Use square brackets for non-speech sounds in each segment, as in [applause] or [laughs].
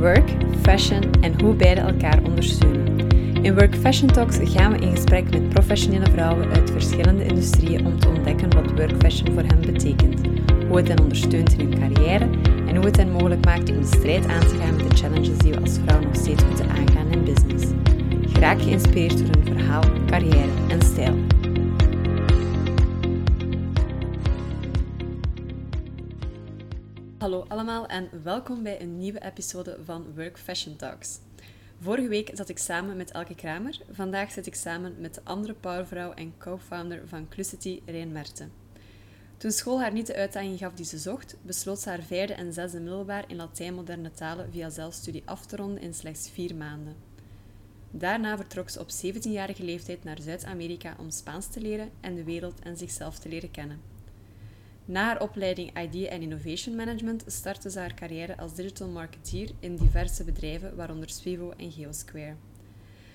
work, fashion en hoe beide elkaar ondersteunen. In Work Fashion Talks gaan we in gesprek met professionele vrouwen uit verschillende industrieën om te ontdekken wat work fashion voor hen betekent, hoe het hen ondersteunt in hun carrière en hoe het hen mogelijk maakt om de strijd aan te gaan met de challenges die we als vrouw nog steeds moeten aangaan in business. Graag geïnspireerd door hun verhaal, carrière en stijl. Hallo allemaal en welkom bij een nieuwe episode van Work Fashion Talks. Vorige week zat ik samen met Elke Kramer. Vandaag zit ik samen met de andere powervrouw en co-founder van Clucity, Rijn Merten. Toen school haar niet de uitdaging gaf die ze zocht, besloot ze haar vijfde en zesde middelbaar in Latijn-moderne talen via zelfstudie af te ronden in slechts vier maanden. Daarna vertrok ze op 17-jarige leeftijd naar Zuid-Amerika om Spaans te leren en de wereld en zichzelf te leren kennen. Na haar opleiding Idea en Innovation Management startte ze haar carrière als digital marketeer in diverse bedrijven, waaronder Swivo en Geosquare.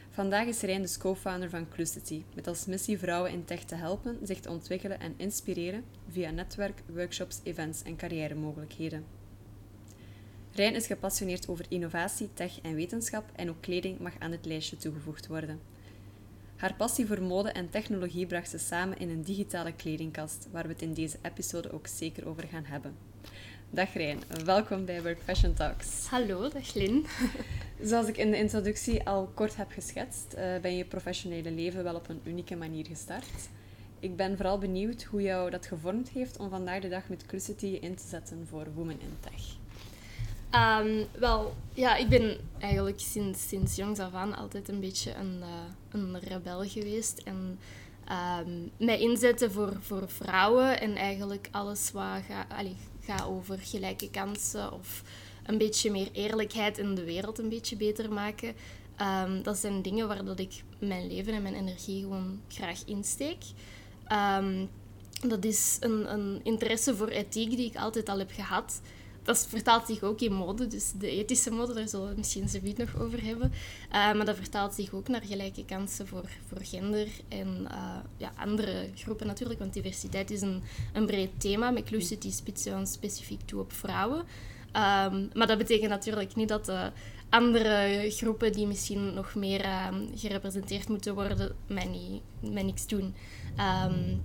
Vandaag is Rijn dus co-founder van Clucity, met als missie vrouwen in tech te helpen zich te ontwikkelen en inspireren via netwerk, workshops, events en carrièremogelijkheden. Rijn is gepassioneerd over innovatie, tech en wetenschap en ook kleding mag aan het lijstje toegevoegd worden. Haar passie voor mode en technologie bracht ze samen in een digitale kledingkast, waar we het in deze episode ook zeker over gaan hebben. Dag Rijn, welkom bij Work Fashion Talks. Hallo, dag Lin. [laughs] Zoals ik in de introductie al kort heb geschetst, uh, ben je professionele leven wel op een unieke manier gestart. Ik ben vooral benieuwd hoe jou dat gevormd heeft om vandaag de dag met Clucity in te zetten voor Women in Tech. Um, wel, ja, ik ben eigenlijk sinds, sinds jongs af aan altijd een beetje een, uh, een rebel geweest. En um, mij inzetten voor, voor vrouwen en eigenlijk alles wat gaat ga over gelijke kansen of een beetje meer eerlijkheid in de wereld een beetje beter maken. Um, dat zijn dingen waar dat ik mijn leven en mijn energie gewoon graag insteek. dat is een, een interesse voor ethiek die ik altijd al heb gehad dat vertaalt zich ook in mode. Dus de ethische mode, daar zullen we misschien zo nog over hebben. Uh, maar dat vertaalt zich ook naar gelijke kansen voor, voor gender en uh, ja, andere groepen natuurlijk. Want diversiteit is een, een breed thema. Met Clucity spitsen we specifiek toe op vrouwen. Um, maar dat betekent natuurlijk niet dat de andere groepen die misschien nog meer um, gerepresenteerd moeten worden, mij, niet, niks doen. Um,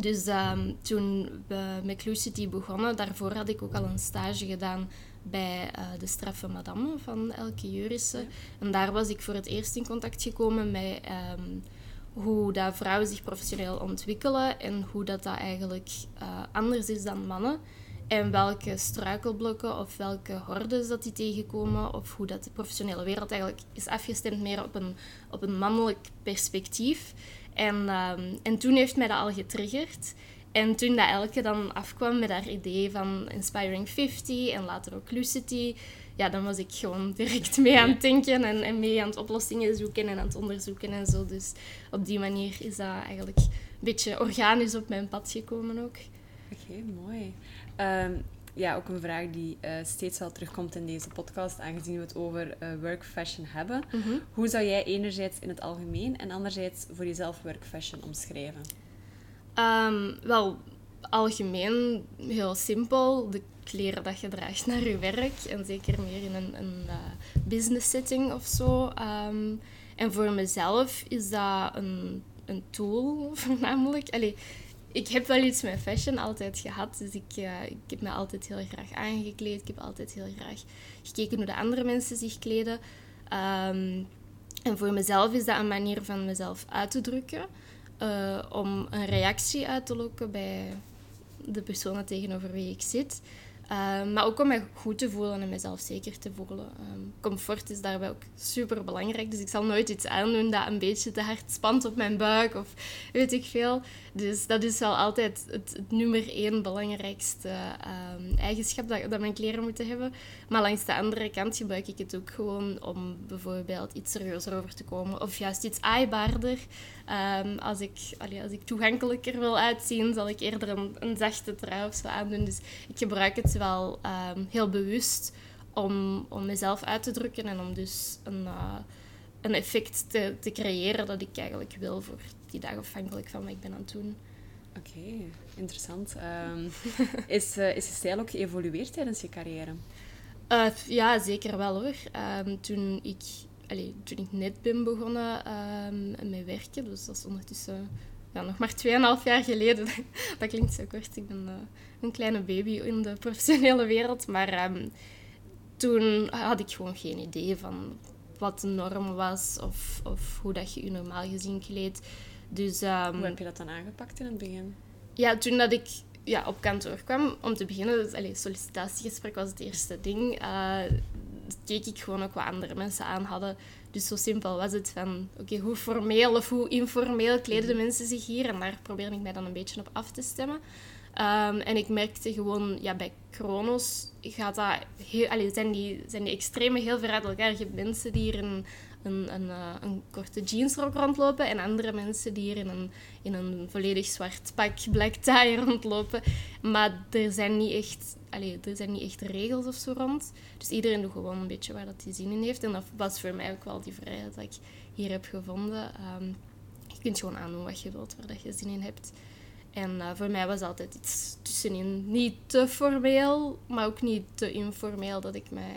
dus um, toen we met Clucity begonnen, daarvoor had ik ook al een stage gedaan bij uh, de Straffe Madame van Elke Jurissen. En daar was ik voor het eerst in contact gekomen met um, hoe dat vrouwen zich professioneel ontwikkelen en hoe dat, dat eigenlijk uh, anders is dan mannen. En welke struikelblokken of welke hordes dat die tegenkomen, of hoe dat de professionele wereld eigenlijk is afgestemd meer op een, op een mannelijk perspectief. En, um, en toen heeft mij dat al getriggerd. En toen dat Elke dan afkwam met haar idee van Inspiring 50 en later ook Lucity, ja, dan was ik gewoon direct mee aan het denken en, en mee aan het oplossingen zoeken en aan het onderzoeken en zo. Dus op die manier is dat eigenlijk een beetje organisch op mijn pad gekomen ook. Oké, mooi. Um, ja, ook een vraag die uh, steeds wel terugkomt in deze podcast, aangezien we het over uh, work fashion hebben. Mhm. Hoe zou jij enerzijds in het algemeen en anderzijds voor jezelf work fashion omschrijven? Um, wel, algemeen heel simpel. De kleren dat je draagt naar je werk. En zeker meer in een, een uh, business setting of zo. Um, en voor mezelf is dat een, een tool [laughs] voornamelijk. Allee, ik heb wel iets met fashion altijd gehad. Dus ik, uh, ik heb me altijd heel graag aangekleed. Ik heb altijd heel graag gekeken hoe de andere mensen zich kleden. Um, en voor mezelf is dat een manier van mezelf uit te drukken. Uh, om een reactie uit te lokken bij de personen tegenover wie ik zit. Ehm, maar ook om me goed te voelen en mezelf zeker te voelen. Um, comfort is daarbij ook super belangrijk. Dus ik zal nooit iets aandoen dat een beetje te hard spant op mijn buik of weet ik veel. Dus dat is wel altijd het, nummer één belangrijkste um, eigenschap dat, dat mijn kleren moeten hebben. Maar langs de andere kant gebruik ik het ook gewoon om bijvoorbeeld iets serieuzer over te komen. Of juist iets aaibaarder. Als, ik, als ik toegankelijker wil uitzien, zal ik eerder een, een zachte trui of zo aandoen. Dus ik gebruik het wel um, heel bewust om, om mezelf uit te drukken en om dus een, uh, een effect te, te creëren dat ik eigenlijk wil voor die dag afhankelijk van wat ik ben aan het doen. Oké, interessant. Um, [laughs] is, uh, is je stijl ook geëvolueerd tijdens je carrière? Uh, ja, zeker wel hoor. Um, toen, ik, allee, toen ik net ben begonnen um, met werken, dus dat is ondertussen ja, nog maar 2,5 jaar geleden. [laughs] dat klinkt zo kort. Ik ben uh, een kleine baby in de professionele wereld. Maar um, toen had ik gewoon geen idee van wat de norm was of, of hoe dat je je normaal gezien kleedt. Dus, um, hoe heb je dat dan aangepakt in het begin? Ja, toen dat ik ja, op kantoor kwam, om te beginnen, dus, allez, sollicitatiegesprek was het eerste ding, uh, keek ik gewoon ook wat andere mensen aan hadden. Dus zo simpel was het van, oké, hoe formeel of hoe informeel kleden de mhm. mensen zich hier? En daar probeerde ik mij dan een beetje op af te stemmen. Um, en ik merkte gewoon, ja, bij Kronos gaat dat heel, allee, zijn, die, zijn die extremen heel ver uit elkaar. Je hebt mensen die hier een, een, een, uh, een korte jeansrok rondlopen en andere mensen die hier in een, in een volledig zwart pak, black tie [laughs] rondlopen. Maar er zijn niet echt, er zijn niet echt regels of zo rond. Dus iedereen doet gewoon een beetje waar dat hij zin in heeft. En dat was voor mij ook wel die vrijheid dat ik hier heb gevonden. Um, je kunt gewoon aandoen wat je wilt, waar dat je zin in hebt. En uh, voor mij was altijd iets tussenin. Niet te formeel, maar ook niet te informeel dat ik mij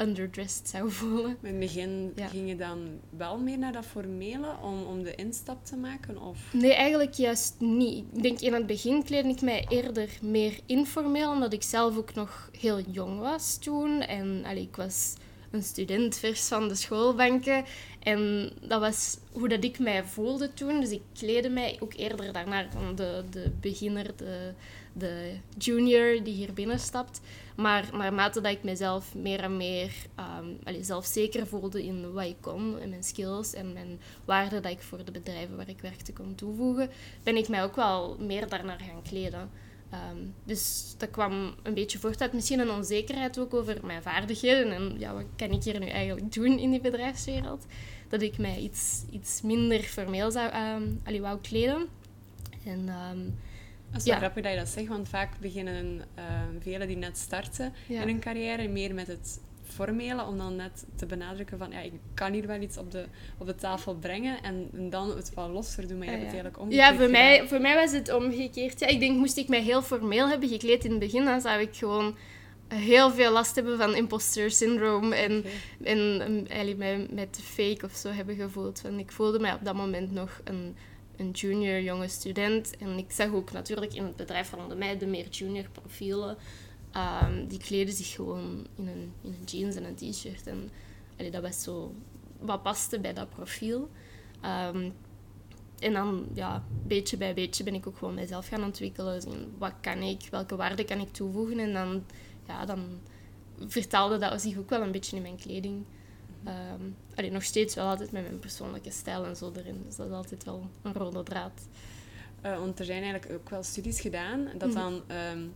underdressed zou voelen. In het begin ging je dan wel meer naar dat formele om, om de instap te maken? Of? Nee, eigenlijk juist niet. Ik denk in het begin kleedde ik mij eerder meer informeel, omdat ik zelf ook nog heel jong was toen. En allee, ik was een student vers van de schoolbanken. En dat was hoe dat ik mij voelde toen. Dus ik kleedde mij ook eerder daarnaar dan de, de beginner, de, de junior die hier binnenstapt. Maar naarmate dat ik mezelf meer en meer allez, zelfzeker voelde in wat ik kon en mijn skills en mijn waarde dat ik voor de bedrijven waar ik werkte kon toevoegen, ben ik mij ook wel meer daarnaar gaan kleden. Um, dus dat kwam een beetje voort uit misschien een onzekerheid ook over mijn vaardigheden en ja, wat kan ik hier nu eigenlijk doen in die bedrijfswereld. Dat ik mij iets, iets minder formeel zou, um, allee, wou kleden. En, um, dat is wel grappig dat je dat zegt, want vaak beginnen uh, velen die net starten in hun carrière meer met het formele, om dan net te benadrukken van ja, ik kan hier wel iets op de, op de tafel brengen en, dan het wel losser doen, maar je hebt het eigenlijk omgekeerd Ja, voor mij, voor mij was het omgekeerd. Ja, ik denk, moest ik mij heel formeel hebben gekleed in het begin, dan zou ik gewoon heel veel last hebben van imposter syndrome en, en, en met, met fake of zo hebben gevoeld. Want ik voelde mij op dat moment nog een een junior jonge student. En ik zag ook natuurlijk in het bedrijf rondom mij de meer junior profielen. Um, die kleden zich gewoon in een, in een jeans en een t-shirt. En allee, dat was zo wat paste bij dat profiel. Um, en dan, ja, beetje bij beetje ben ik ook gewoon mezelf gaan ontwikkelen. Zien, wat kan ik, welke waarde kan ik toevoegen? En dan, ja, dan vertaalde dat zich ook wel een beetje in mijn kleding. Um, nog steeds wel altijd met mijn persoonlijke stijl en zo erin. Dus dat is altijd wel een rode draad. Uh, want er zijn eigenlijk ook wel studies gedaan dat mhm. dan um,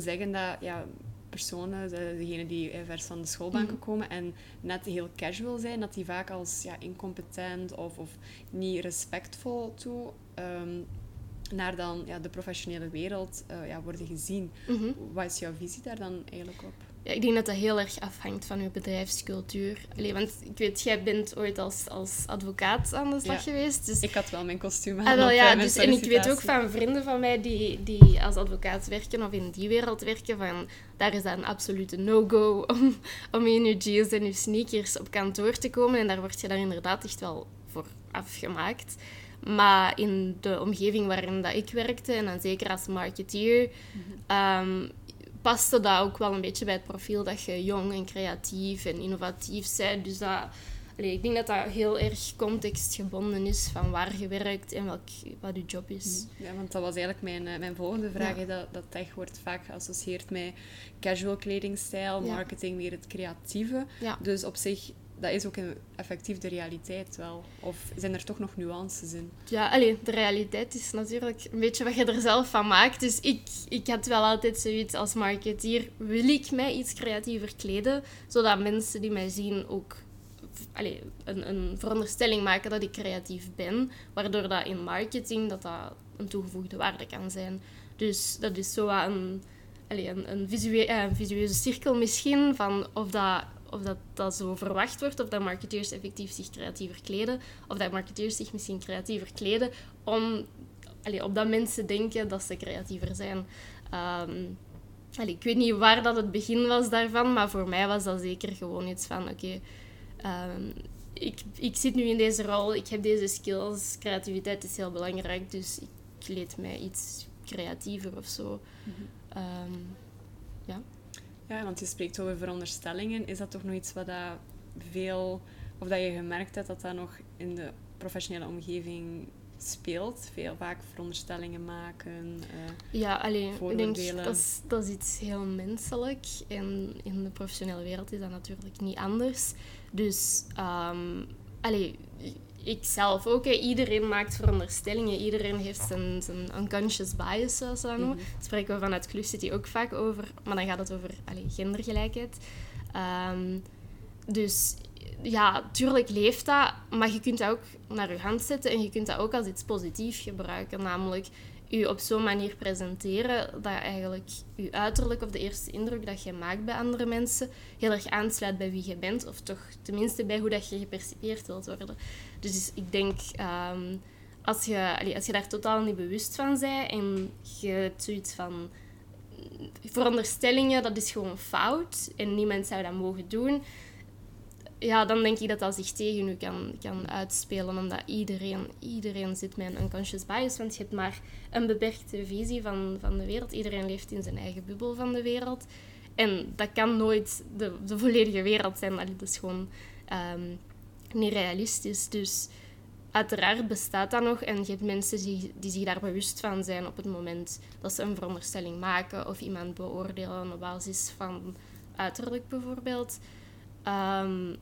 zeggen dat ja, personen, degenen die vers van de schoolbanken mhm. komen en net heel casual zijn, dat die vaak als ja, incompetent of, of niet respectvol toe um, naar dan ja, de professionele wereld uh, ja, worden gezien. Mhm. Wat is jouw visie daar dan eigenlijk op? Ja, ik denk dat dat heel erg afhangt van je bedrijfscultuur. Allee, want ik weet, jij bent ooit als, als advocaat aan de slag geweest. Dus... Ik had wel mijn kostuum aan. Ah, wel, ja, dus, en ik weet ook van vrienden van mij die, die als advocaat werken of in die wereld werken, van daar is dat een absolute no-go om, om in je jeans en je sneakers op kantoor te komen. En daar word je daar inderdaad echt wel voor afgemaakt. Maar in de omgeving waarin dat ik werkte, en dan zeker als marketeer, mm paste dat ook wel een beetje bij het profiel dat je jong en creatief en innovatief bent. Dus dat, allez, ik denk dat dat heel erg contextgebonden is van waar je werkt en welk, wat je job is. Mhm. Ja, want dat was eigenlijk mijn, eh, mijn volgende vraag. Dat, dat tech wordt vaak geassocieerd met casual kledingstijl, marketing, meer het creatieve. Dus op zich dat is ook effectief de realiteit wel. Of zijn er toch nog nuances in? Ja, alleen de realiteit is natuurlijk een beetje wat je er zelf van maakt. Dus ik, ik had wel altijd zoiets als marketeer. Wil ik mij iets creatiever kleden, zodat mensen die mij zien ook allee, een, een veronderstelling maken dat ik creatief ben. Waardoor dat in marketing dat dat een toegevoegde waarde kan zijn. Dus dat is zo een, allee, een, een, eh, een visueuze cirkel misschien, van of dat of dat, dat zo verwacht wordt, of dat marketeers effectief zich creatiever kleden, of dat marketeers zich misschien creatiever kleden, om, allee, opdat mensen denken dat ze creatiever zijn. Um, allee, ik weet niet waar dat het begin was daarvan, maar voor mij was dat zeker gewoon iets van: oké, ehm, ik, ik zit nu in deze rol, ik heb deze skills, creativiteit is heel belangrijk, dus ik leed mij iets creatiever of zo. Ehm, ja. Ja, want je spreekt over veronderstellingen. Is dat toch nog iets wat dat veel, of dat je gemerkt hebt dat dat nog in de professionele omgeving speelt? Veel vaak veronderstellingen maken. eh, Ja, alleen ik denk dat is, dat is iets heel menselijk. En in de professionele wereld is dat natuurlijk niet anders. Dus, ehm allee, ik zelf ook. hè. Iedereen maakt veronderstellingen. Iedereen heeft zijn, zijn unconscious bias, zoals ze dat noemen. Mhm. Daar spreken we vanuit Clucity ook vaak over. Maar dan gaat het over allee, gendergelijkheid. Ehm, dus ja, tuurlijk leeft dat, maar je kunt dat ook naar je hand zetten en je kunt dat ook als iets positiefs gebruiken. Namelijk je op zo'n manier presenteren dat eigenlijk je uiterlijk of de eerste indruk dat je maakt bij andere mensen heel erg aansluit bij wie je bent, of toch tenminste bij hoe dat je gepercipieerd wilt worden. Dus ik denk, ehm, als, je, als je daar totaal niet bewust van bent en je hebt zoiets van veronderstellingen, dat is gewoon fout en niemand zou dat mogen doen. Ja, dan denk ik dat dat zich tegen u kan, kan uitspelen, omdat iedereen, iedereen zit met een unconscious bias, want je hebt maar een beperkte visie van, van de wereld. Iedereen leeft in zijn eigen bubbel van de wereld. En dat kan nooit de, de volledige wereld zijn. Dat is gewoon ehm, niet realistisch. Dus uiteraard bestaat dat nog. En je hebt mensen die, die zich daar bewust van zijn op het moment dat ze een veronderstelling maken of iemand beoordelen op basis van uiterlijk bijvoorbeeld. Ehm,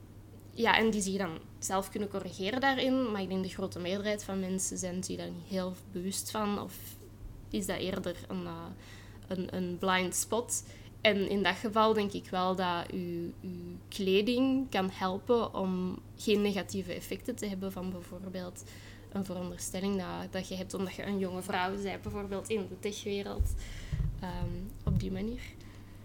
ja, en die zich dan zelf kunnen corrigeren daarin. Maar ik denk de grote meerderheid van mensen zijn zich daar niet heel bewust van. Of is dat eerder een, eh, een, een blind spot. En in dat geval denk ik wel dat uw, uw kleding kan helpen om geen negatieve effecten te hebben van bijvoorbeeld een veronderstelling dat, dat je hebt omdat je een jonge vrouw bent, bijvoorbeeld in de techwereld. Ehm, op die manier.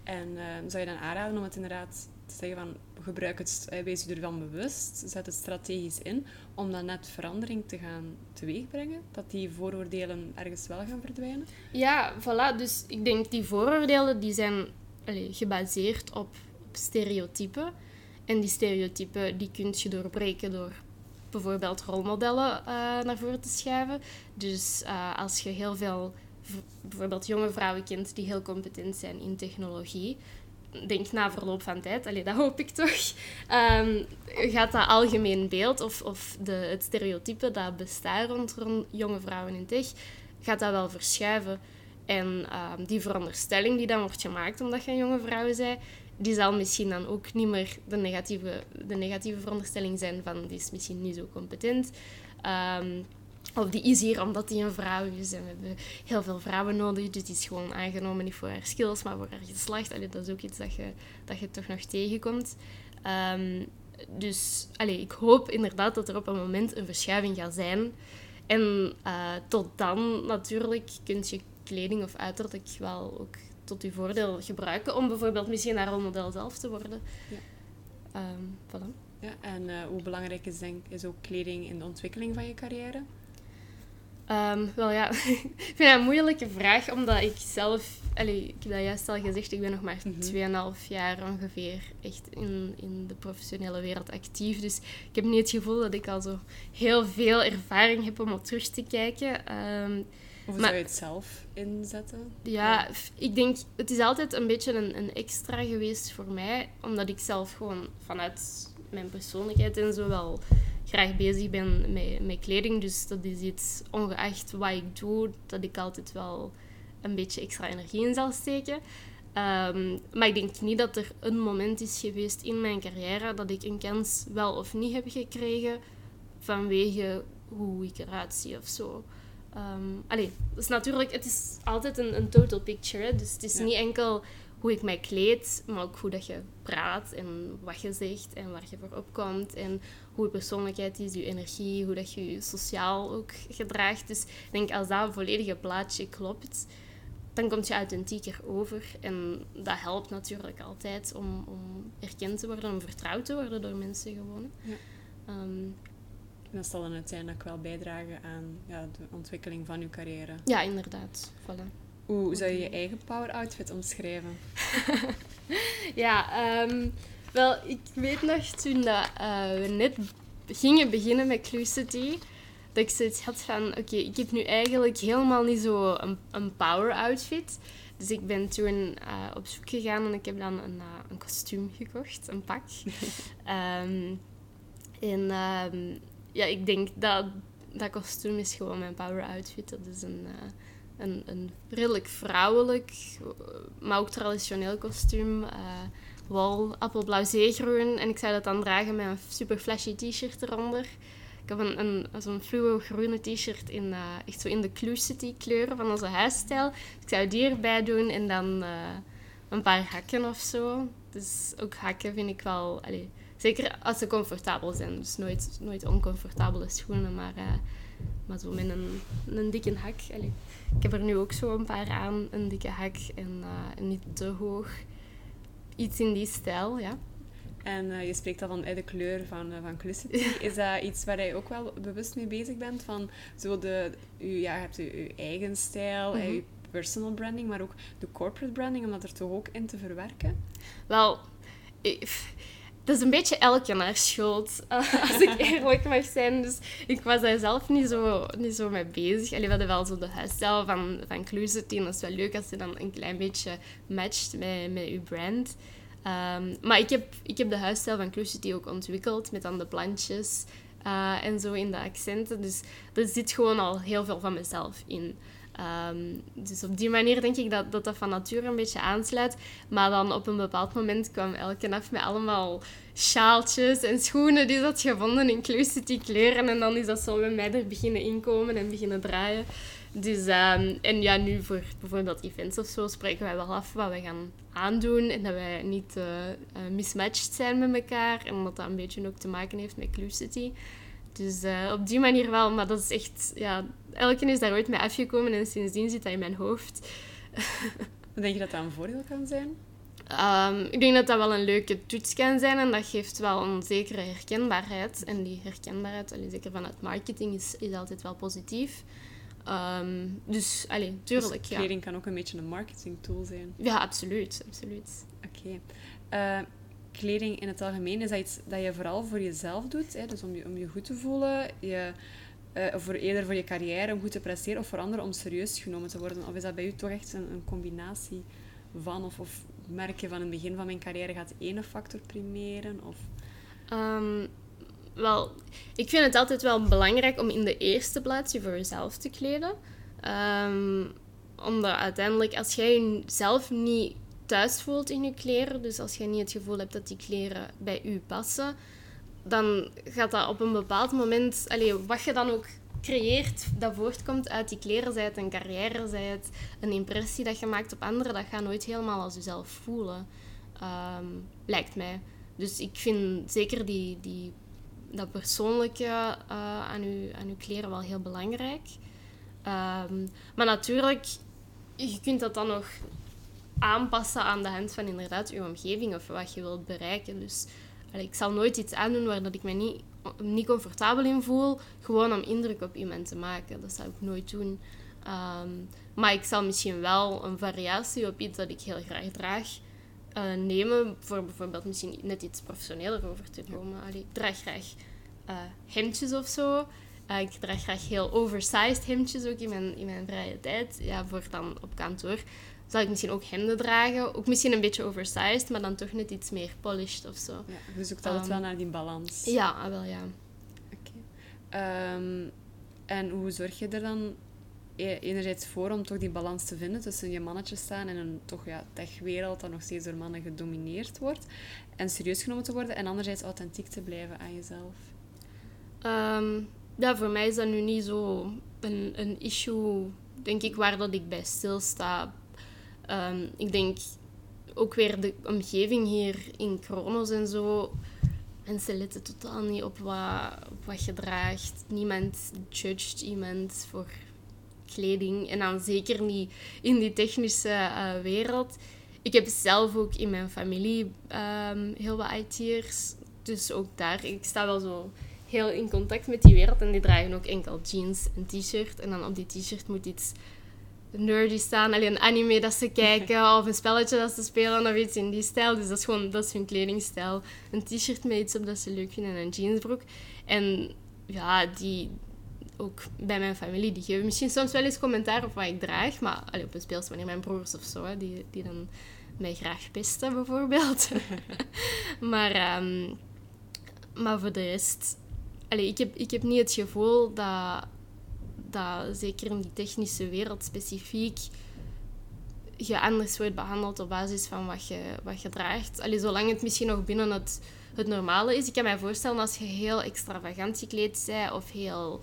En eh, zou je dan aanraden om het inderdaad zeggen van gebruik het, eh, wees je ervan bewust, zet het strategisch in, om dan net verandering te gaan teweegbrengen? Dat die vooroordelen ergens wel gaan verdwijnen? Ja, voilà. Dus ik denk die vooroordelen die zijn allee, gebaseerd op, op stereotypen. En die stereotypen die kun je doorbreken door bijvoorbeeld rolmodellen eh, naar voren te schuiven. Dus eh, als je heel veel bijvoorbeeld jonge vrouwen kent die heel competent zijn in technologie, denk na verloop van tijd, allee, dat hoop ik toch, ehm, gaat dat algemeen beeld of, of de, het stereotype dat bestaat rond, jonge vrouwen in tech, gaat dat wel verschuiven. En ehm, die veronderstelling die dan wordt gemaakt omdat je een jonge vrouw bent, die zal misschien dan ook niet meer de negatieve, de negatieve veronderstelling zijn van die is misschien niet zo competent. Ehm, of die is hier omdat die een vrouw is en we hebben heel veel vrouwen nodig. Dus die is gewoon aangenomen niet voor haar skills, maar voor haar geslacht. Allee, dat is ook iets dat je, dat je toch nog tegenkomt. Ehm, dus allee, ik hoop inderdaad dat er op een moment een verschuiving gaat zijn. En eh, tot dan natuurlijk kun je kleding of uiterlijk wel ook tot je voordeel gebruiken. Om bijvoorbeeld misschien haar rolmodel zelf te worden. Ja. Ehm, voilà. Ja, en eh, hoe belangrijk is, denk, is ook kleding in de ontwikkeling van je carrière? Ehm, wel ja, [laughs] ik vind dat een moeilijke vraag, omdat ik zelf, allee, ik heb dat juist al gezegd, ik ben nog maar Mhm. 2,5 jaar ongeveer echt in, in de professionele wereld actief. Dus ik heb niet het gevoel dat ik al zo heel veel ervaring heb om op terug te kijken. Ehm, Of Maar- zou je het zelf inzetten? ja, ik denk, het is altijd een beetje een, een extra geweest voor mij, omdat ik zelf gewoon vanuit mijn persoonlijkheid en zo wel graag bezig ben met, met kleding. Dus dat is iets, ongeacht wat ik doe, dat ik altijd wel een beetje extra energie in zal steken. Ehm, maar ik denk niet dat er een moment is geweest in mijn carrière dat ik een kans wel of niet heb gekregen vanwege hoe ik eruit zie of zo. Ehm allee, is natuurlijk, het is altijd een, een total picture. Hè? Dus het is Ja. niet enkel hoe ik mij kleed, maar ook hoe dat je praat en wat je zegt en waar je voor opkomt. En hoe je persoonlijkheid is, je energie, hoe dat je je sociaal ook gedraagt. Dus ik denk als dat volledige plaatje klopt, dan komt je authentieker over. En dat helpt natuurlijk altijd om, om erkend te worden, om vertrouwd te worden door mensen gewoon. Ja. Ehm, En dat zal dan uiteindelijk wel bijdragen aan ja, de ontwikkeling van je carrière. ja, inderdaad. Voilà. Hoe zou je je eigen power outfit omschrijven? [laughs] ja, ehm, wel, ik weet nog toen dat, eh, we net gingen beginnen met Clucity, dat ik zoiets had van, oké, ik heb nu eigenlijk helemaal niet zo een, een power outfit. Dus ik ben toen uh, op zoek gegaan en ik heb dan een, uh, een kostuum gekocht, een pak. um, [laughs] en um, ja, ik denk dat dat kostuum is gewoon mijn power outfit. Dat is een, uh, een, een redelijk vrouwelijk, maar ook traditioneel kostuum. Uh, wol, appelblauw zeegroen. En ik zou dat dan dragen met een super flashy t-shirt eronder. Ik heb een, een, zo'n fluo groene t-shirt in, uh, echt zo in de Clucity kleuren van onze huisstijl. Dus ik zou die erbij doen en dan een paar hakken of zo. Dus ook hakken vind ik wel... Allee, Zeker als ze comfortabel zijn. Dus nooit, nooit oncomfortabele schoenen, maar, maar zo met een, een dikke hak. Allee. Ik heb er nu ook zo een paar aan, een dikke hak en uh, niet te hoog. Iets in die stijl, ja. En uh, je spreekt al van de kleur van, uh, van Clucity. Is dat iets waar je ook wel bewust mee bezig bent? Van zo de, u, ja, je hebt je, je eigen stijl, mm -hmm. je personal branding, maar ook de corporate branding, om dat er toch ook in te verwerken? Wel, ik, dat is een beetje elke naar schuld, [laughs] als ik eerlijk mag zijn. Dus ik was daar zelf niet zo, niet zo mee bezig. Allee, we hadden wel zo de huisstijl van, van Clucity. En dat is wel leuk als je dan een klein beetje matcht met, met je brand. Um, maar ik heb, ik heb de huisstijl van Clucity ook ontwikkeld met dan de plantjes uh, en zo in de accenten. Dus er zit gewoon al heel veel van mezelf in. Um, dus op die manier denk ik dat, dat dat van nature een beetje aansluit. Maar dan op een bepaald moment kwam elke af met allemaal sjaaltjes en schoenen die had gevonden in Clucity kleuren. En dan is dat zo bij mij er beginnen inkomen en beginnen draaien. Dus, um, en ja, nu voor bijvoorbeeld events of zo spreken wij wel af wat we gaan aandoen. En dat wij niet uh, mismatched zijn met elkaar. En dat dat een beetje ook te maken heeft met Clucity. Dus uh, op die manier wel. Maar dat is echt... Ja, elke is daar ooit mee afgekomen en sindsdien zit dat in mijn hoofd. Denk je dat dat een voordeel kan zijn? Um, ik denk dat dat wel een leuke toets kan zijn en dat geeft wel een zekere herkenbaarheid. En die herkenbaarheid, allee, zeker vanuit marketing, is, is altijd wel positief. Um, dus, allee, tuurlijk, dus kleding kan ook een beetje een marketing tool zijn. Ja, absoluut. absoluut. Oké. Okay. Uh, kleding in het algemeen, is dat iets dat je vooral voor jezelf doet? Hè? Dus om je, om je goed te voelen, je, uh, voor, eerder voor je carrière, om goed te presteren, of voor anderen om serieus genomen te worden? Of is dat bij u toch echt een, combinatie van? Of, of merk je van het begin van mijn carrière gaat ene factor primeren? Of... Um, wel, ik vind het altijd wel belangrijk om in de eerste plaats je voor jezelf te kleden. Um, omdat uiteindelijk, als jij jezelf niet thuis voelt in je kleren, dus als je niet het gevoel hebt dat die kleren bij u passen, dan gaat dat op een bepaald moment, wat je dan ook creëert, dat voortkomt uit die kleren, zij het een carrière, zij het een impressie dat je maakt op anderen, dat gaat nooit helemaal als jezelf voelen, um, lijkt mij. Dus ik vind zeker die, die, dat persoonlijke uh, aan, je, aan uw kleren wel heel belangrijk. Um, maar natuurlijk, je kunt dat dan nog aanpassen aan de hand van inderdaad je omgeving of wat je wilt bereiken. Dus allee, ik zal nooit iets aandoen waar dat ik me niet, niet comfortabel in voel, gewoon om indruk op iemand te maken. Dat zou ik nooit doen. Um, maar ik zal misschien wel een variatie op iets dat ik heel graag draag uh, nemen, voor bijvoorbeeld misschien net iets professioneler over te komen. Allee, ik draag graag uh, hemdjes of zo. Uh, ik draag graag heel oversized hemdjes ook in mijn, in mijn vrije tijd. Ja, voor dan op kantoor zal ik misschien ook hemden dragen. Ook misschien een beetje oversized, maar dan toch net iets meer polished of zo. Ja, je zoekt altijd um, wel naar die balans. Ja, ah, wel ja. Oké. Okay. Um, en hoe zorg je er dan e-, enerzijds voor om toch die balans te vinden tussen je mannetje staan en een toch ja, techwereld dat nog steeds door mannen gedomineerd wordt en serieus genomen te worden en anderzijds authentiek te blijven aan jezelf? Um, ja, voor mij is dat nu niet zo een, een issue, denk ik, waar dat ik bij stilsta Um, ik denk ook weer de omgeving hier in Kronos en zo. Mensen letten totaal niet op wat, op wat je draagt. Niemand judgt iemand voor kleding. En dan zeker niet in die technische uh, wereld. Ik heb zelf ook in mijn familie um, heel wat IT'ers. Dus ook daar, ik sta wel zo heel in contact met die wereld. En die dragen ook enkel jeans en t-shirt. En dan op die t-shirt moet iets nerdy staan. Alleen een anime dat ze kijken [laughs] of een spelletje dat ze spelen of iets in die stijl. Dus dat is gewoon dat is hun kledingstijl. Een t-shirt met iets op dat ze leuk vinden en een jeansbroek. En ja, die ook bij mijn familie, die geven misschien soms wel eens commentaar op wat ik draag. Maar allee, op een speels wanneer mijn broers of zo, hè, die, die dan mij graag pesten bijvoorbeeld. [laughs] maar, ehm, maar voor de rest, allee, ik, heb, ik heb niet het gevoel dat, dat zeker in die technische wereld specifiek je anders wordt behandeld op basis van wat je, wat je draagt. Allee, zolang het misschien nog binnen het, het normale is. Ik kan mij voorstellen als je heel extravagant gekleed bent of heel,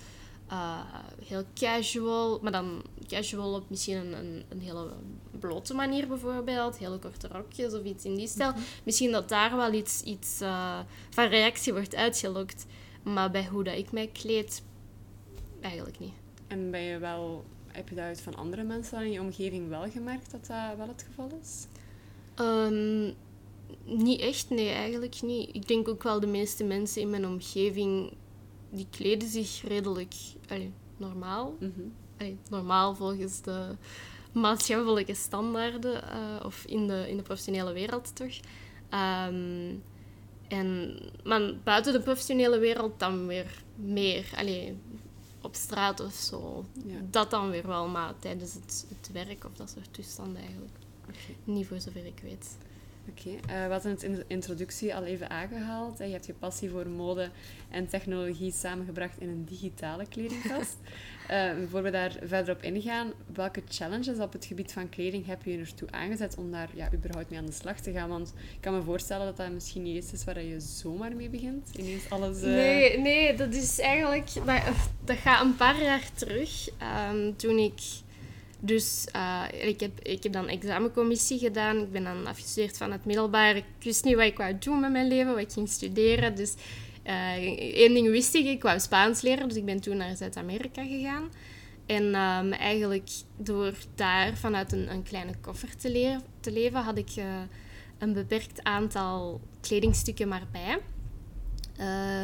uh, heel casual, maar dan casual op misschien een, een, een, hele blote manier bijvoorbeeld, hele korte rokjes of iets in die stijl. Mhm. Misschien dat daar wel iets, iets uh, van reactie wordt uitgelokt. Maar bij hoe dat ik mij kleed, eigenlijk niet. En ben je wel, heb je dat uit van andere mensen in je omgeving wel gemerkt dat dat wel het geval is? Um, niet echt, nee, eigenlijk niet. Ik denk ook wel de meeste mensen in mijn omgeving, die kleden zich redelijk normaal. Mm normaal volgens de maatschappelijke standaarden, uh, of in de, in de professionele wereld toch. Um, en, maar buiten de professionele wereld dan weer meer. Allee, op straat of zo. Dat dan weer wel, maar tijdens het, het werk of dat soort toestanden eigenlijk. Niet voor zover ik weet. Oké, okay. uh, eh, we hadden het in de introductie al even aangehaald. Je hebt je passie voor mode en technologie samengebracht in een digitale kledingkast. uh, [laughs] voor we daar verder op ingaan, welke challenges op het gebied van kleding heb je ertoe aangezet om daar ja, überhaupt mee aan de slag te gaan? Want ik kan me voorstellen dat dat misschien niet iets is waar je zomaar mee begint. Ineens alles... Uh... Nee, nee, dat is eigenlijk... Dat, dat gaat een paar jaar terug. Um, toen ik dus uh, ik, heb, ik heb dan examencommissie gedaan. Ik ben dan afgestudeerd van het middelbaar. Ik wist niet wat ik wou doen met mijn leven, wat ik ging studeren. Dus uh, één ding wist ik, ik wou Spaans leren. Dus ik ben toen naar Zuid-Amerika gegaan. En um, eigenlijk door daar vanuit een, een kleine koffer te, te leven, had ik uh, een beperkt aantal kledingstukken maar bij.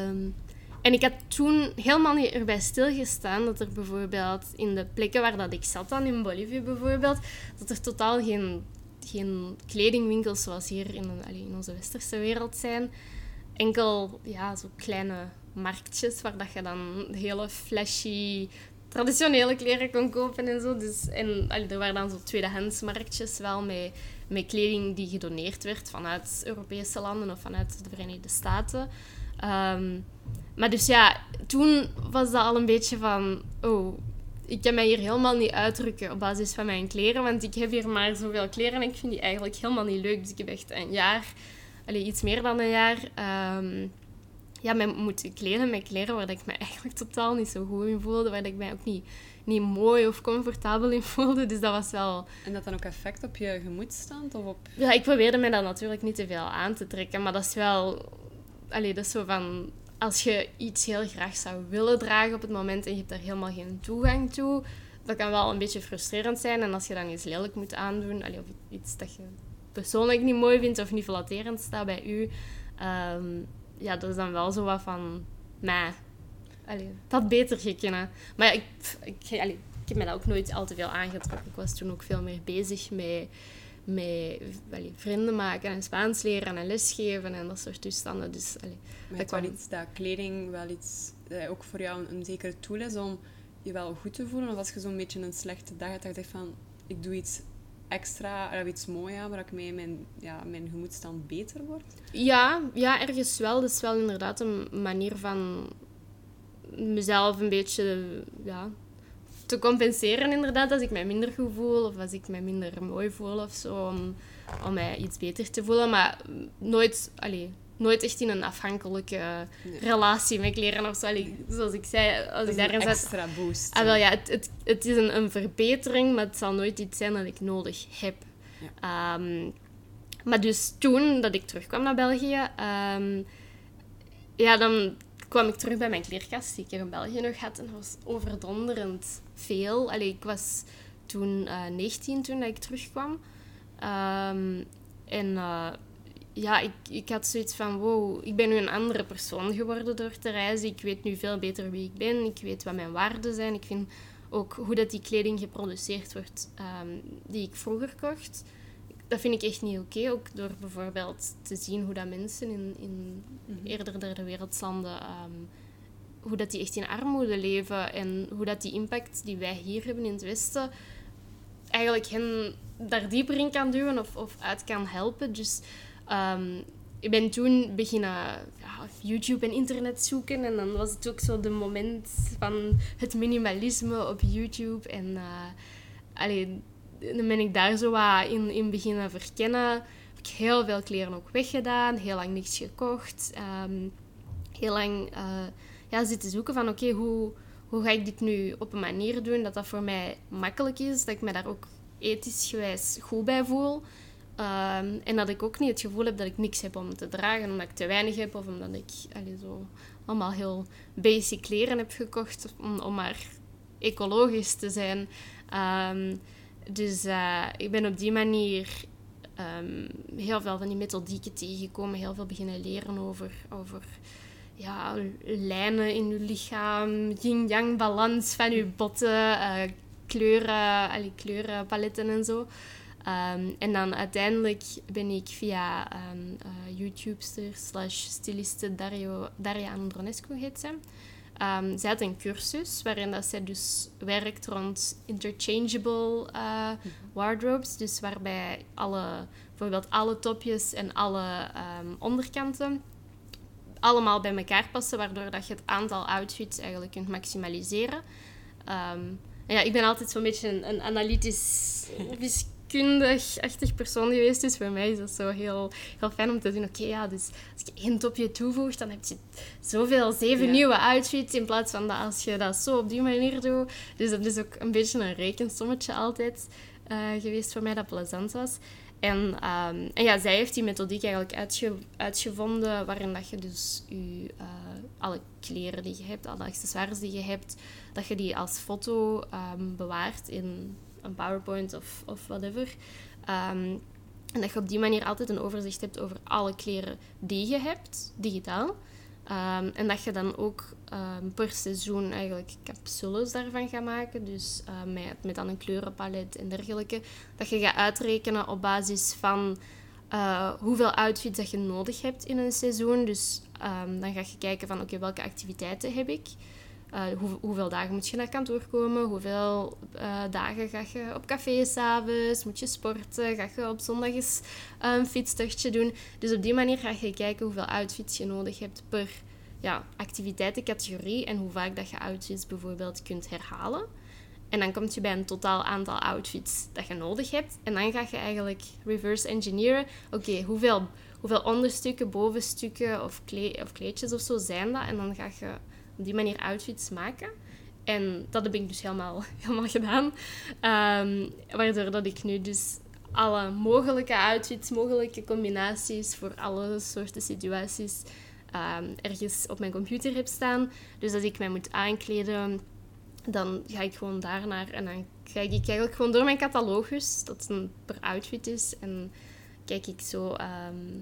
Um, en ik had toen helemaal niet erbij stilgestaan dat er bijvoorbeeld in de plekken waar dat ik zat dan, in Bolivie bijvoorbeeld, dat er totaal geen, geen kledingwinkels zoals hier in, in onze westerse wereld zijn. Enkel ja, zo kleine marktjes waar dat je dan hele flashy traditionele kleren kon kopen en zo. Dus, en allee, er waren dan zo tweedehands marktjes wel met, met kleding die gedoneerd werd vanuit Europese landen of vanuit de Verenigde Staten. Um, maar dus ja, toen was dat al een beetje van... Oh, ik kan mij hier helemaal niet uitdrukken op basis van mijn kleren. Want ik heb hier maar zoveel kleren en ik vind die eigenlijk helemaal niet leuk. Dus ik heb echt een jaar, allez, iets meer dan een jaar... Um, ja, mij moeten kleden met kleren waar ik me eigenlijk totaal niet zo goed in voelde. Waar ik mij ook niet, niet mooi of comfortabel in voelde. Dus dat was wel... En dat dan ook effect op je gemoedstand? Of op... Ja, ik probeerde mij dat natuurlijk niet te veel aan te trekken. Maar dat is wel... Allee, dat is zo van als je iets heel graag zou willen dragen op het moment en je hebt daar helemaal geen toegang toe, dat kan wel een beetje frustrerend zijn. En als je dan iets lelijk moet aandoen, of iets dat je persoonlijk niet mooi vindt of niet flatterend staat bij u, ehm, ja, dat is dan wel zo wat van, allee, dat beter gekend. Maar ik, ik, ik heb me dat ook nooit al te veel aangetrokken. Ik was toen ook veel meer bezig met met allee, vrienden maken en Spaans leren en lesgeven en dat soort toestanden. Dus, allee, maar dat wel iets dat kleding wel iets, dat ook voor jou een, zekere tool is om je wel goed te voelen? Of als je zo'n beetje een slechte dag hebt, dat je van, ik doe iets extra, of iets moois aan, waar ik mee mijn, ja, mijn gemoedstand beter wordt? Ja, ja, ergens wel. Dat is wel inderdaad een manier van mezelf een beetje ja, te compenseren inderdaad als ik mij minder goed voel of als ik mij minder mooi voel of zo, om, om mij iets beter te voelen. Maar nooit, allee, nooit echt in een afhankelijke relatie met kleren of zo. Allee, zoals ik zei, als ik daarin zat... extra boost. Ah, wel, ja, het, het, het is een, een verbetering, maar het zal nooit iets zijn dat ik nodig heb. Ja. Um, maar dus toen dat ik terugkwam naar België, um, ja, dan kwam ik terug bij mijn kleerkast die ik in België nog had. En dat was overdonderend veel. Allee, ik was toen uh, eh, 19 toen ik terugkwam. Um, en uh, ja, ik, ik had zoiets van, wow, ik ben nu een andere persoon geworden door te reizen. Ik weet nu veel beter wie ik ben. Ik weet wat mijn waarden zijn. Ik vind ook hoe dat die kleding geproduceerd wordt ehm, die ik vroeger kocht. Dat vind ik echt niet oké. Ook door bijvoorbeeld te zien hoe dat mensen in, in Mhm. eerder derde wereldlanden... ehm, hoe dat die echt in armoede leven en hoe dat die impact die wij hier hebben in het Westen eigenlijk hen daar dieper in kan duwen of, of uit kan helpen. Dus ehm, ik ben toen beginnen ja, YouTube en internet zoeken en dan was het ook zo de moment van het minimalisme op YouTube. En allee, dan ben ik daar zo wat in, in beginnen verkennen. Heb ik heel veel kleren ook weggedaan, heel lang niks gekocht. ehm, heel lang eh, ja, zitten zoeken van oké, hoe, hoe ga ik dit nu op een manier doen dat dat voor mij makkelijk is, dat ik me daar ook ethisch gewijs goed bij voel. Ehm, en dat ik ook niet het gevoel heb dat ik niks heb om te dragen, omdat ik te weinig heb of omdat ik allee, zo allemaal heel basic kleren heb gekocht om, om maar ecologisch te zijn. Ehm, dus eh, ik ben op die manier ehm, heel veel van die methodieken tegengekomen, heel veel beginnen leren over, over ja, lijnen in je lichaam, yin-yang balans van je botten, eh, kleuren, allee, kleurenpaletten en zo. Ehm, en dan uiteindelijk ben ik via een eh, YouTubester slash styliste Dario, Daria Andronescu heet ze. Ehm, zij had een cursus waarin dat zij dus werkt rond interchangeable eh, wardrobes. Dus waarbij alle, bijvoorbeeld alle topjes en alle ehm, onderkanten allemaal bij elkaar passen, waardoor dat je het aantal outfits eigenlijk kunt maximaliseren. Ehm, ja, ik ben altijd zo'n beetje een, een analytisch, [laughs] wiskundig-achtig persoon geweest, dus voor mij is dat zo heel, heel fijn om te zien, oké, ja, dus als je één topje toevoegt, dan heb je zoveel, zeven Ja. nieuwe outfits, in plaats van dat als je dat zo op die manier doet. Dus dat is ook een beetje een rekensommetje altijd eh, geweest voor mij, dat plezant was. En, ehm, en ja, zij heeft die methodiek eigenlijk uitge- uitgevonden waarin dat je dus je, eh, alle kleren die je hebt, alle accessoires die je hebt, dat je die als foto ehm, bewaart in een PowerPoint of, of whatever. Ehm, en dat je op die manier altijd een overzicht hebt over alle kleren die je hebt, digitaal. Ehm, en dat je dan ook ehm, per seizoen eigenlijk capsules daarvan gaat maken. Dus eh, met, met dan een kleurenpalet en dergelijke. Dat je gaat uitrekenen op basis van eh, hoeveel outfits dat je nodig hebt in een seizoen. Dus dan ga je kijken van oké, welke activiteiten heb ik? Eh, hoe, hoeveel dagen moet je naar kantoor komen? Hoeveel eh, dagen ga je op café s'avonds? Moet je sporten? Ga je op zondag eens een fietstochtje doen? Dus op die manier ga je kijken hoeveel outfits je nodig hebt per ja, activiteitencategorie en hoe vaak dat je outfits bijvoorbeeld kunt herhalen. En dan kom je bij een totaal aantal outfits dat je nodig hebt. En dan ga je eigenlijk reverse engineeren. Oké, hoeveel, hoeveel onderstukken, bovenstukken of, of kleedjes of zo zijn dat? En dan ga je op die manier outfits maken. En dat heb ik dus helemaal, [laughs] helemaal gedaan. Ehm, waardoor dat ik nu dus alle mogelijke outfits, mogelijke combinaties voor alle soorten situaties ehm, ergens op mijn computer heb staan. Dus als ik mij moet aankleden, dan ga ik gewoon daarnaar en dan ga ik eigenlijk gewoon door mijn catalogus, dat een per outfit is, en kijk ik zo ehm,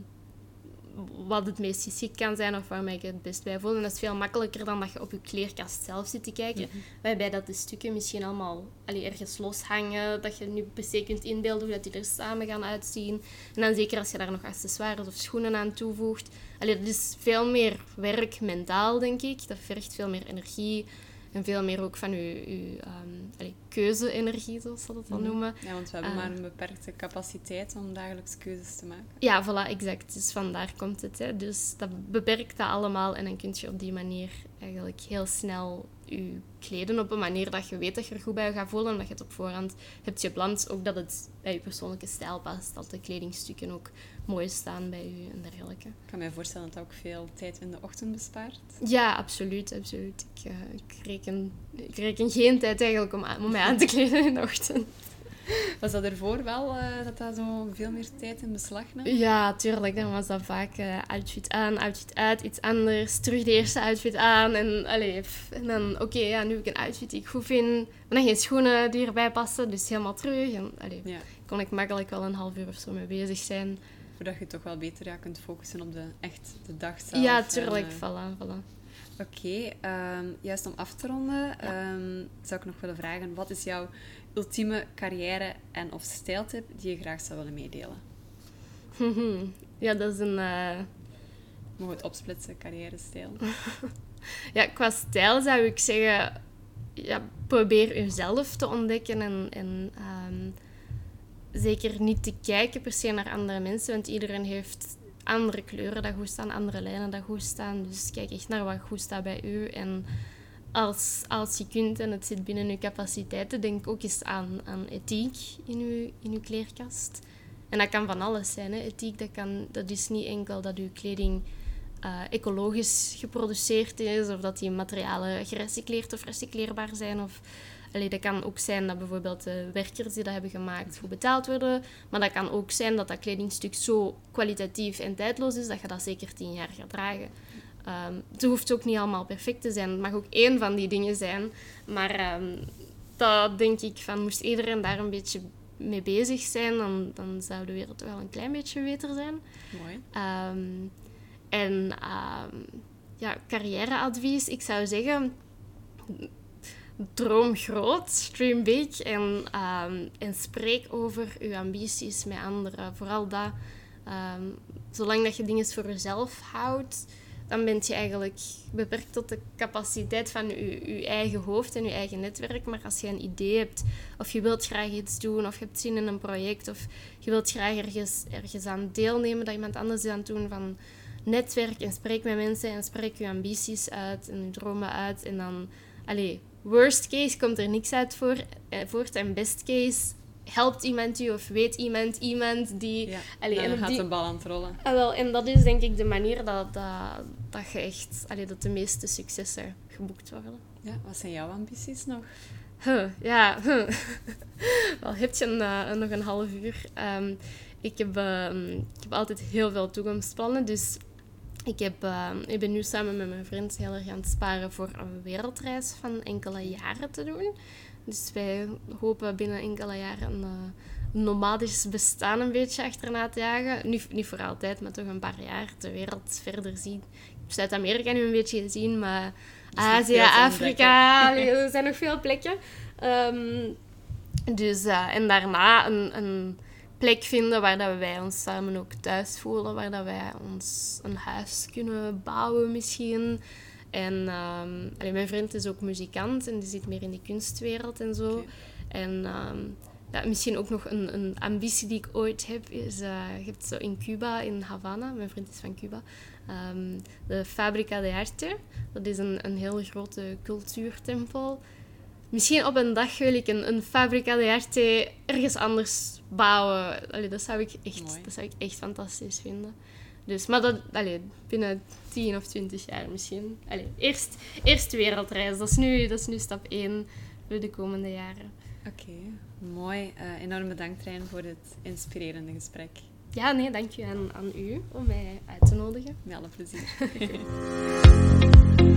wat het meest geschikt kan zijn of waar mij ik het best bij voel. En dat is veel makkelijker dan dat je op je kleerkast zelf zit te kijken, waarbij dat de stukken misschien allemaal allee, ergens loshangen, dat je nu per se kunt inbeelden hoe dat die er samen gaan uitzien. En dan zeker als je daar nog accessoires of schoenen aan toevoegt. Allee, dat is veel meer werk mentaal, denk ik. Dat vergt veel meer energie. En veel meer ook van je, je ehm, allee, keuze-energie, zoals ze dat dan Mhm. noemen. Ja, want we hebben Ah. maar een beperkte capaciteit om dagelijks keuzes te maken. Ja, voilà, exact. Dus vandaar komt het. Hè. Dus dat beperkt dat allemaal. En dan kun je op die manier eigenlijk heel snel je kleden op een manier dat je weet dat je er goed bij gaat voelen. En dat je het op voorhand hebt gepland. Ook dat het bij je persoonlijke stijl past. Dat de kledingstukken ook mooi staan bij je en dergelijke. Ik kan me voorstellen dat dat ook veel tijd in de ochtend bespaart. Ja, absoluut, absoluut. Ik, eh, ik, reken, ik reken geen tijd eigenlijk om, aan- om mij aan te [laughs] kleden in de ochtend. Was dat ervoor wel eh, dat dat zo veel meer tijd in beslag nam? Ja, tuurlijk. Dan was dat vaak eh, outfit aan, outfit uit, iets anders. Terug de eerste outfit aan. En, allee, pff, en dan, oké, ja, nu heb ik een outfit die ik goed vind. Maar dan geen schoenen die erbij passen, dus helemaal terug. En allee, Ja, kon ik makkelijk wel een half uur of zo mee bezig zijn. voordat je toch wel beter ja, kunt focussen op de, echt de dag zelf. ja, en, tuurlijk. Voilà, voilà. Oké, ehm, juist om af te ronden, ehm, zou ik nog willen vragen: wat is jouw ultieme carrière- en of stijltip die je graag zou willen meedelen? ja, dat is een. Uh... Mogen het opsplitsen, carrière-stijl? [laughs] ja, qua stijl zou ik zeggen: ja, probeer jezelf te ontdekken en. en ehm, zeker niet te kijken per se naar andere mensen, want iedereen heeft andere kleuren dat goed staan, andere lijnen dat goed staan. Dus kijk echt naar wat goed staat bij u. En als, als je kunt en het zit binnen je capaciteiten, denk ook eens aan, aan ethiek in je, in uw kleerkast. En dat kan van alles zijn. Hè. Ethiek, dat, kan, dat is niet enkel dat uw kleding uh, ecologisch geproduceerd is, of dat die materialen gerecycleerd of recycleerbaar zijn, of Allee, dat kan ook zijn dat bijvoorbeeld de werkers die dat hebben gemaakt goed betaald worden. Maar dat kan ook zijn dat dat kledingstuk zo kwalitatief en tijdloos is dat je dat zeker tien jaar gaat dragen. Um, het hoeft ook niet allemaal perfect te zijn. Het mag ook één van die dingen zijn. Maar um, dat denk ik van, moest iedereen daar een beetje mee bezig zijn, dan, dan zou de wereld wel een klein beetje beter zijn. Mooi. Um, en ja, carrièreadvies, ik zou zeggen droom groot, stream big en, um, en spreek over je ambities met anderen. Vooral dat, zolang dat je dingen voor jezelf houdt, dan ben je eigenlijk beperkt tot de capaciteit van je, eigen hoofd en je eigen netwerk. Maar als je een idee hebt, of je wilt graag iets doen, of je hebt zin in een project, of je wilt graag ergens, ergens aan deelnemen dat iemand anders is aan het doen, van netwerk en spreek met mensen en spreek je ambities uit en je dromen uit. En dan, allez, worst case komt er niks uit voor, eh, voort. En best case helpt iemand u of weet iemand iemand die... Ja, allee, en dan gaat die, de bal aan het rollen. Ah, wel, en dat is denk ik de manier dat, dat, dat je echt... Allee, dat de meeste successen geboekt worden. Ja, wat zijn jouw ambities nog? Huh, ja, huh. [laughs] wel, heb je een, uh, nog een half uur. Um, ik, heb, uh, ik heb altijd heel veel toekomstplannen, dus ik, heb, uh, ik ben nu samen met mijn vriend heel erg aan het sparen voor een wereldreis van enkele jaren te doen. Dus wij hopen binnen enkele jaren een, uh, nomadisch bestaan een beetje achterna te jagen. Niet, niet voor altijd, maar toch een paar jaar de wereld verder zien. Zuid-Amerika nu een beetje gezien, maar Azië, Afrika, [laughs] er zijn nog veel plekken. Um, dus, uh, en daarna een, een plek vinden waar dat wij ons samen ook thuis voelen, waar dat wij ons een huis kunnen bouwen misschien. En um, mijn vriend is ook muzikant en die zit meer in de kunstwereld en zo. En um, ja, misschien ook nog een, een, ambitie die ik ooit heb, is, uh, je hebt zo in Cuba, in Havana, mijn vriend is van Cuba, um, de Fabrica de Arte. Dat is een, een heel grote cultuurtempel misschien op een dag wil ik een, een fabrica de arte ergens anders bouwen. Allee, dat, zou ik echt, dat zou ik echt fantastisch vinden. Dus, maar dat, allee, binnen 10 of 20 jaar misschien. Allee, eerst, eerst wereldreis, dat is, nu, dat is nu stap 1 voor de komende jaren. Oké, mooi. Uh, enorm bedankt Rijn voor dit inspirerende gesprek. Ja, nee, dank je aan, aan u om mij uit te nodigen. Met alle plezier.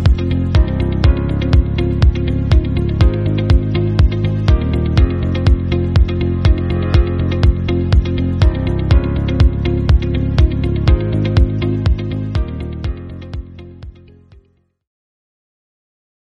[laughs]